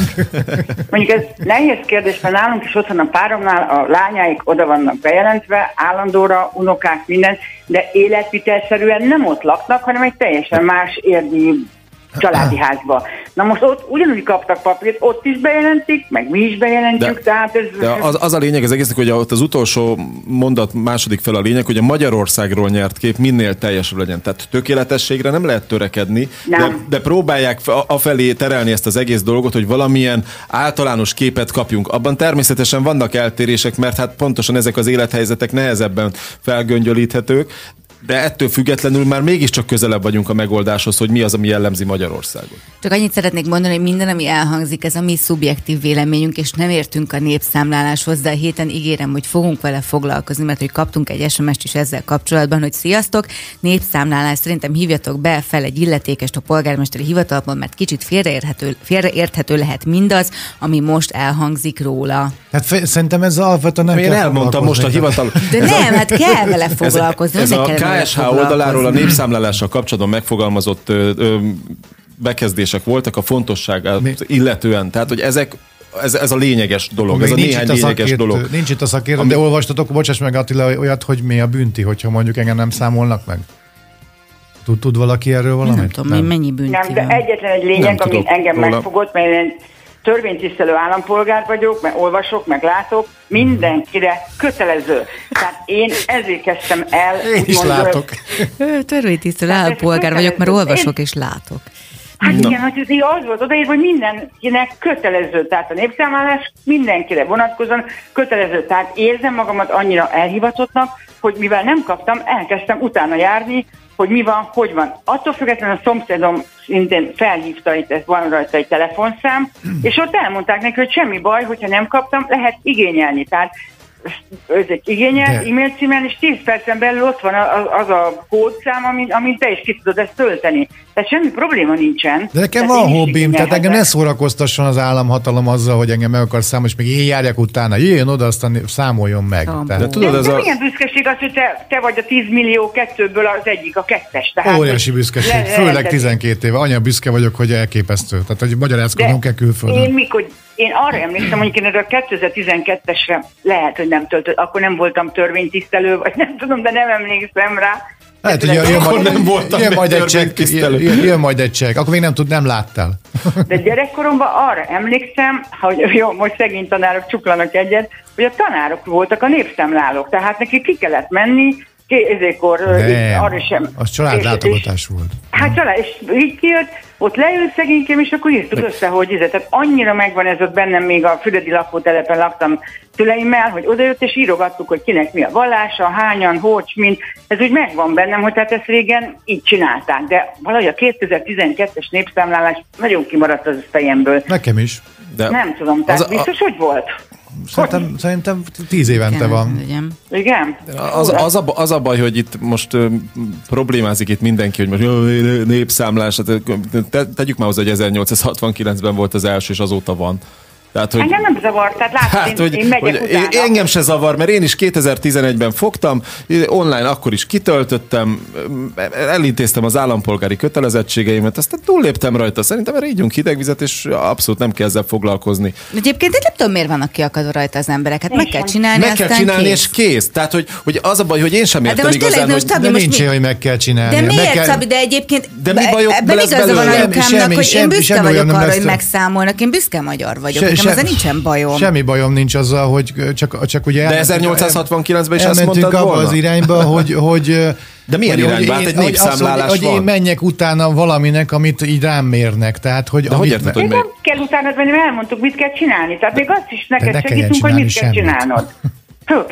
Mondjuk ez nehéz kérdés, mert nálunk is ott van a páromnál, a lányáik oda vannak bejelentve, állandóra, unokák, minden, de életvitelszerűen nem ott laknak, hanem egy teljesen más érdi családi házba. Na most ott ugyanúgy kaptak papírt, ott is bejelentik, meg mi is bejelentjük, De- tehát ez... De az, az a lényeg az egésznek, hogy ott az utolsó mondat második fel a lényeg, hogy a Magyarországról nyert kép minél teljesebb legyen. Tehát tökéletességre nem lehet törekedni, de, Nem. de próbálják fe- afelé terelni ezt az egész dolgot, hogy valamilyen általános képet kapjunk. Abban természetesen vannak eltérések, mert hát pontosan ezek az élethelyzetek nehezebben felgöngyölíthetők, de ettől függetlenül már mégiscsak közelebb vagyunk a megoldáshoz, hogy mi az, ami jellemzi Magyarországot. Csak annyit szeretnék mondani, hogy minden, ami elhangzik, ez a mi szubjektív véleményünk, és nem értünk a népszámláláshoz, de a héten ígérem, hogy fogunk vele foglalkozni, mert hogy kaptunk egy SMS-t is ezzel kapcsolatban, hogy sziasztok, népszámlálás, szerintem hívjatok be fel egy illetékest a polgármesteri hivatalban, mert kicsit félreérthető, félreérthető lehet mindaz, ami most elhangzik róla. Hát fe, szerintem ez alapvetően nem Én kell elmondtam most a hivatal. De nem, hát kell vele Ez, foglalkozni. ez ne a KSH oldaláról a népszámlálással kapcsolatban megfogalmazott ö, ö, bekezdések voltak a fontosságát Mi? illetően. Tehát, hogy ezek ez, ez a lényeges dolog, Még ez a nincs néhány itt a lényeges szakértő, dolog. Nincs itt a szakértő, Ami- de olvastatok, bocsáss meg Attila, olyat, hogy mi a bünti, hogyha mondjuk engem nem számolnak meg? Tud, tud valaki erről valamit? Nem tudom, hogy mennyi bünti Nem, de van. egyetlen egy Nem lényeg, ami engem róla. megfogott, mert én törvénytisztelő állampolgár vagyok, mert olvasok, meg látok, mindenkire kötelező. Tehát én ezért kezdtem el... Én is úgymond, látok. Törvénytisztelő állampolgár vagyok, mert olvasok és látok. Hát igen, hogy ez az volt odaírva, hogy mindenkinek kötelező, tehát a népszámlálás mindenkire vonatkozóan kötelező. Tehát érzem magamat annyira elhivatottnak, hogy mivel nem kaptam, elkezdtem utána járni, hogy mi van, hogy van. Attól függetlenül a szomszédom szintén felhívta, itt ez van rajta egy telefonszám, és ott elmondták neki, hogy semmi baj, hogyha nem kaptam, lehet igényelni. Tehát ez egy igényel, De- e-mail címen, és 10 percen belül ott van az a kódszám, amin, amin te is ki tudod ezt tölteni. Tehát semmi probléma nincsen. De nekem Tehát van hobbim, tehát engem ne szórakoztasson az államhatalom azzal, hogy engem meg akar számolni, és még én járjak utána, jöjjön oda, aztán számoljon meg. Tehát, De tudod, De, ez de a... milyen büszkeség az, hogy te, te vagy a 10 millió kettőből az egyik, a kettes. Tehát, Óriási büszkeség, le- főleg leheted- 12 éve. Anya büszke vagyok, hogy elképesztő. Tehát, hogy magyarázkodnom kell külföldön. én mikor, én arra emlékszem, hogy én erre a 2012-esre lehet, hogy nem töltött, akkor nem voltam törvénytisztelő, vagy nem tudom, de nem emlékszem rá. Lehet, hogy jön, jön, Akkor majd, nem voltam jön, majd egy csekk, jön, jön majd egy csekk. Akkor még nem tud, nem láttál. De gyerekkoromban arra emlékszem, hogy jó, most szegény tanárok csuklanak egyet, hogy a tanárok voltak a népszámlálók, tehát neki ki kellett menni, kézékor, arra sem. Az családlátogatás volt. Hát család, és így kijött, ott leült szegénykém, és akkor írtuk össze, hogy ez, tehát annyira megvan ez ott bennem, még a Füredi lakótelepen laktam szüleimmel, hogy odajött, és írogattuk, hogy kinek mi a vallása, hányan, hogy, mint. Ez úgy megvan bennem, hogy tehát ezt régen így csinálták, de valahogy a 2012-es népszámlálás nagyon kimaradt az fejemből. Nekem is. De Nem tudom, tehát az biztos, a... hogy volt? Szerintem, hogy? szerintem tíz évente Igen, van. Igen? Igen? Az, az, a, az a baj, hogy itt most ö, problémázik itt mindenki, hogy most ö, népszámlás, hát, te, tegyük már hozzá, hogy 1869-ben volt az első, és azóta van. Tehát, hogy, engem nem zavar, tehát látod, hát, én, hogy, én megyek hogy utána. Engem se zavar, mert én is 2011-ben fogtam, online akkor is kitöltöttem, elintéztem az állampolgári kötelezettségeimet, aztán túlléptem rajta. Szerintem erre ígyunk hidegvizet, és abszolút nem kell ezzel foglalkozni. Egyébként én nem tudom, miért vannak kiakadva rajta az embereket. Hát meg kell csinálni, Meg kell csinálni, kész. és kész. Tehát, hogy, hogy az a baj, hogy én sem értem hát de most igazán, tényleg, hogy... De nincs mi... hogy meg kell csinálni. De miért, kell... Szabi, de egyébként de mi bajok ebben igaza van anyukámnak, hogy én büszke vagyok arra, hogy megszámolnak. Én büszke magyar vagyok nekem ezzel nincsen bajom. Semmi bajom nincs azzal, hogy csak, csak ugye... De 1869-ben is azt mondtad volna? az irányba, hogy, hogy de milyen hogy, irányba? Hát egy népszámlálás hogy, van. Hogy én menjek utána valaminek, amit így rám mérnek. Tehát, hogy De hogy érted, hogy Nem kell utána menni, elmondtuk, mit kell csinálni. Tehát még azt is neked segítünk, hogy mit kell csinálnod.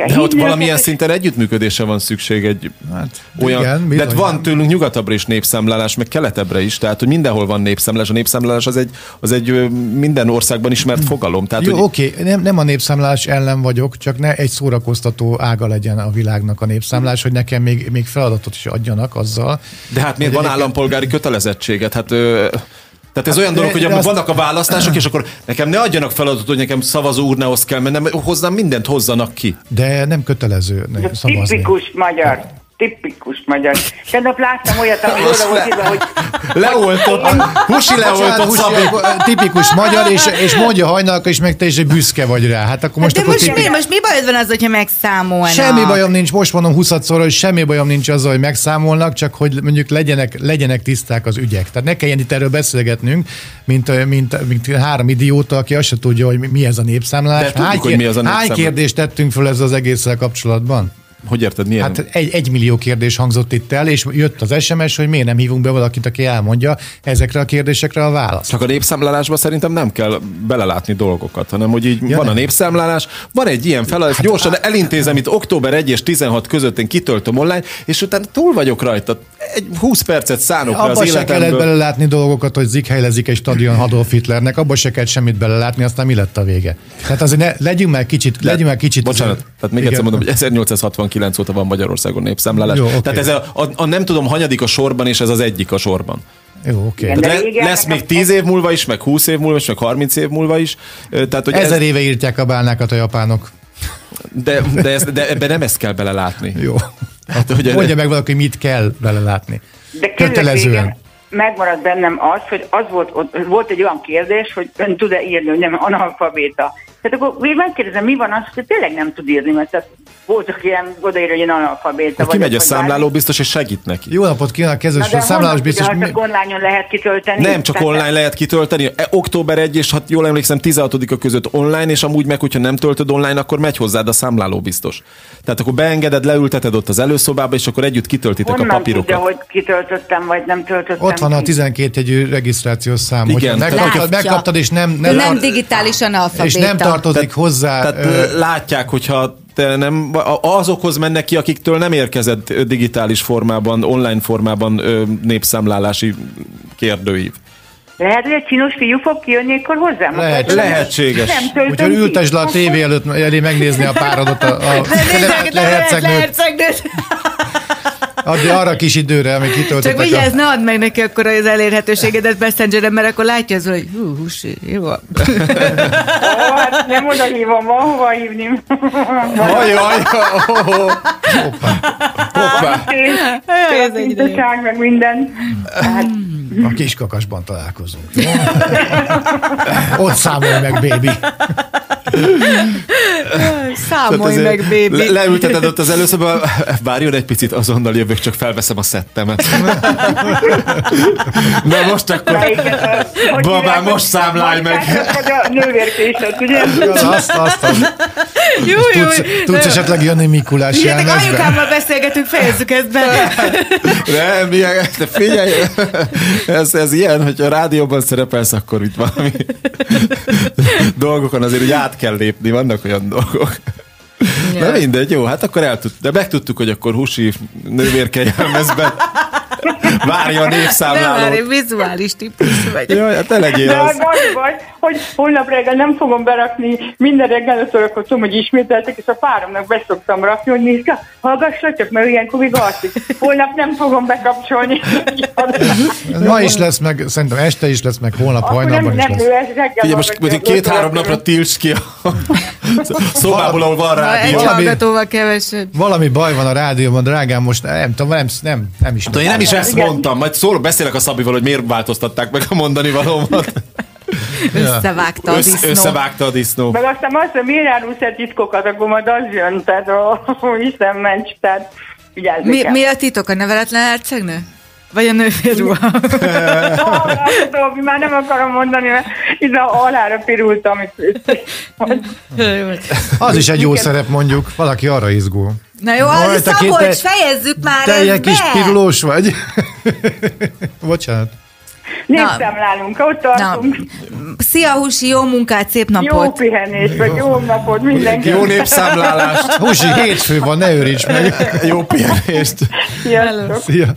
De ott valamilyen szinten együttműködésre van szükség egy hát, olyan... Igen, de van tőlünk nyugatabbra is népszámlálás, meg keletebbre is, tehát hogy mindenhol van népszámlálás. A népszámlálás az egy, az egy minden országban ismert fogalom. Tehát, Jó, hogy... oké, okay. nem, nem a népszámlálás ellen vagyok, csak ne egy szórakoztató ága legyen a világnak a népszámlálás, hogy nekem még, még feladatot is adjanak azzal. De hát miért van állampolgári kötelezettséget? Hát ö... Tehát ez hát, olyan dolog, hogy azt... vannak a választások, és akkor nekem ne adjanak feladatot, hogy nekem szavazó urnához kell mennem, hozzám mindent hozzanak ki. De nem kötelező szavazni. Tipikus magyar tipikus magyar. Tegnap láttam olyat, ami oda volt írva, hogy... Leoltott, Husi leoltott Szabi. Tipikus magyar, és, és mondja hajnalka is meg te is, büszke vagy rá. Hát akkor most, hát akkor most, mi, most mi bajod van az, hogyha megszámolnak? Semmi bajom nincs, most mondom 20 hogy semmi bajom nincs azzal, hogy megszámolnak, csak hogy mondjuk legyenek, legyenek tiszták az ügyek. Tehát ne kelljen itt erről beszélgetnünk, mint, mint, mint három idióta, aki azt se tudja, hogy mi ez a népszámlálás. De tudjuk, hány, hogy mi az a népszámlálás. Hány kérdést tettünk föl ez az egésszel kapcsolatban? Hogy érted, milyen? Hát egy, egy millió kérdés hangzott itt el, és jött az SMS, hogy miért nem hívunk be valakit, aki elmondja ezekre a kérdésekre a választ. Csak a népszámlálásban szerintem nem kell belelátni dolgokat, hanem hogy így ja, van nem. a népszámlálás, van egy ilyen feladat, hát, gyorsan hát, elintézem itt október 1 és 16 között én kitöltöm online, és utána túl vagyok rajta. Egy 20 percet szánok abba az se kellett belelátni dolgokat, hogy zikhelylezik egy stadion Adolf Hitlernek, abba se kellett semmit belelátni, aztán mi lett a vége. Tehát azért ne, legyünk már kicsit, legyünk már kicsit. Bocsánat, tehát még egyszer mondom, hogy 1860 9 óta van Magyarországon népszámlálás. Jó, okay. Tehát ez a, a, a, nem tudom, hanyadik a sorban, és ez az egyik a sorban. Jó, oké. Okay. Le, lesz még 10 év múlva is, meg 20 év múlva is, meg 30 év múlva is. Tehát, hogy Ezer ez... éve írtják a bálnákat a japánok. De, de, ez, de ebben nem ezt kell belelátni. Jó. Hát, hogy Mondja meg valaki, mit kell belelátni. De Kötelezően. Megmaradt bennem az, hogy az volt, volt egy olyan kérdés, hogy ön tud-e írni, hogy nem analfabéta. Tehát akkor még megkérdezem, mi van az, hogy tényleg nem tud írni, mert tehát voltak ilyen odaíró, hogy én analfabéta vagy. Kimegy a számláló biztos, és segít neki. Jó napot kívánok, kezdős, a számlálós biztos. hogy csak online lehet kitölteni. Nem, csak online lehet kitölteni. E, október 1 és hát jól emlékszem 16-a között online, és amúgy meg, hogyha nem töltöd online, akkor megy hozzád a számláló biztos. Tehát akkor beengeded, leülteted ott az előszobába, és akkor együtt kitöltitek Honnan a papírokat. Tudja, hogy kitöltöttem, vagy nem töltöttem. Ott van a 12 egyű regisztrációs szám. Igen, megkaptad, megkaptad, és nem, nem, nem digitális analfabéta. És nem tartozik hozzá. Tehát ö, látják, hogyha te nem, azokhoz mennek ki, akiktől nem érkezett digitális formában, online formában népszámlálási kérdőív. Lehet, hogy egy csinos fiú fog kijönni akkor hozzám? Lehet, lehetséges. Nem Úgyhogy ültesd le a tévé előtt elé megnézni a párodat a, a, a lehercegnőt. Adj arra kis időre, amíg kitöltöttek. Csak vigyázz, a... ne add meg neki akkor az elérhetőségedet Messengeren, mert akkor látja az, hogy hú, húsi, jó. Ó, hát nem oda hívom, van hova hívni. Jaj, jaj, hoppá. Hoppá. Tisztaság, meg minden. Hát, a kiskakasban találkozunk. Ott számol meg, baby. Számolj Tehát meg, bébi. Le, leülteted ott az előszobban, várjon egy picit, azonnal jövök, csak felveszem a szettemet. Na most akkor, hogy Babám, most számlálj meg. Vagy a nővérkésed, ugye? Azt, azt, azt. Jó, jó. Tudsz, tudsz esetleg jönni Mikulás jelmezbe? anyukámmal beszélgetünk, fejezzük ezt be. Nem, ilyen, de figyelj, ez, ez ilyen, hogy a rádióban szerepelsz, akkor itt valami dolgokon azért úgy át kell lépni, vannak olyan dolgok. Na mindegy, jó, hát akkor eltud, de megtudtuk, hogy akkor Husi nővérke jelmezben várja a Nem, már névszámlálót. én vizuális típus vagyok. Jaj, hát te legyél De az. az baj, hogy holnap reggel nem fogom berakni, minden reggel ötször akkor tudom, hogy ismételtek, és a páromnak beszoktam rakni, hogy nézd, hallgassa csak, mert ilyenkor még alszik. Holnap nem fogom bekapcsolni. Ma is lesz meg, szerintem este is lesz meg, holnap Akkor nem, hajnalban is nem, lesz. ő ez reggel Figyelj, most két-három napra tilts ki a szobából, ahol van rádió. Valami- kevesebb. Valami baj van a rádióban, drágám, most nem tudom, nem, nem, nem is. Tudom, én nem is ezt Igen. mondtam, majd szól, beszélek a Szabival, hogy miért változtatták meg a mondani valómat. Összevágta a disznó. összevágta a disznó. Meg aztán azt, hogy miért árulsz el titkokat, akkor majd az jön, tehát ó, Isten ments, tehát Mi, mi a titok? A neveletlen hercegnő? Vagy a tudom, már nem akarom mondani, mert itt a alára pirultam. Az is egy jó szerep mondjuk, valaki arra izgul. Na jó, az te két- Szabolcs, fejezzük már Te ezt ilyen kis be! pirulós vagy. Bocsánat. Népszámlálunk, ott Na, tartunk. szia Husi, jó munkát, szép Jó napot! pihenést, vagy jó napot mindenki. Jó népszámlálást, Husi, hétfő van, ne őríts meg. jó pihenést. Sziasztok. Szia.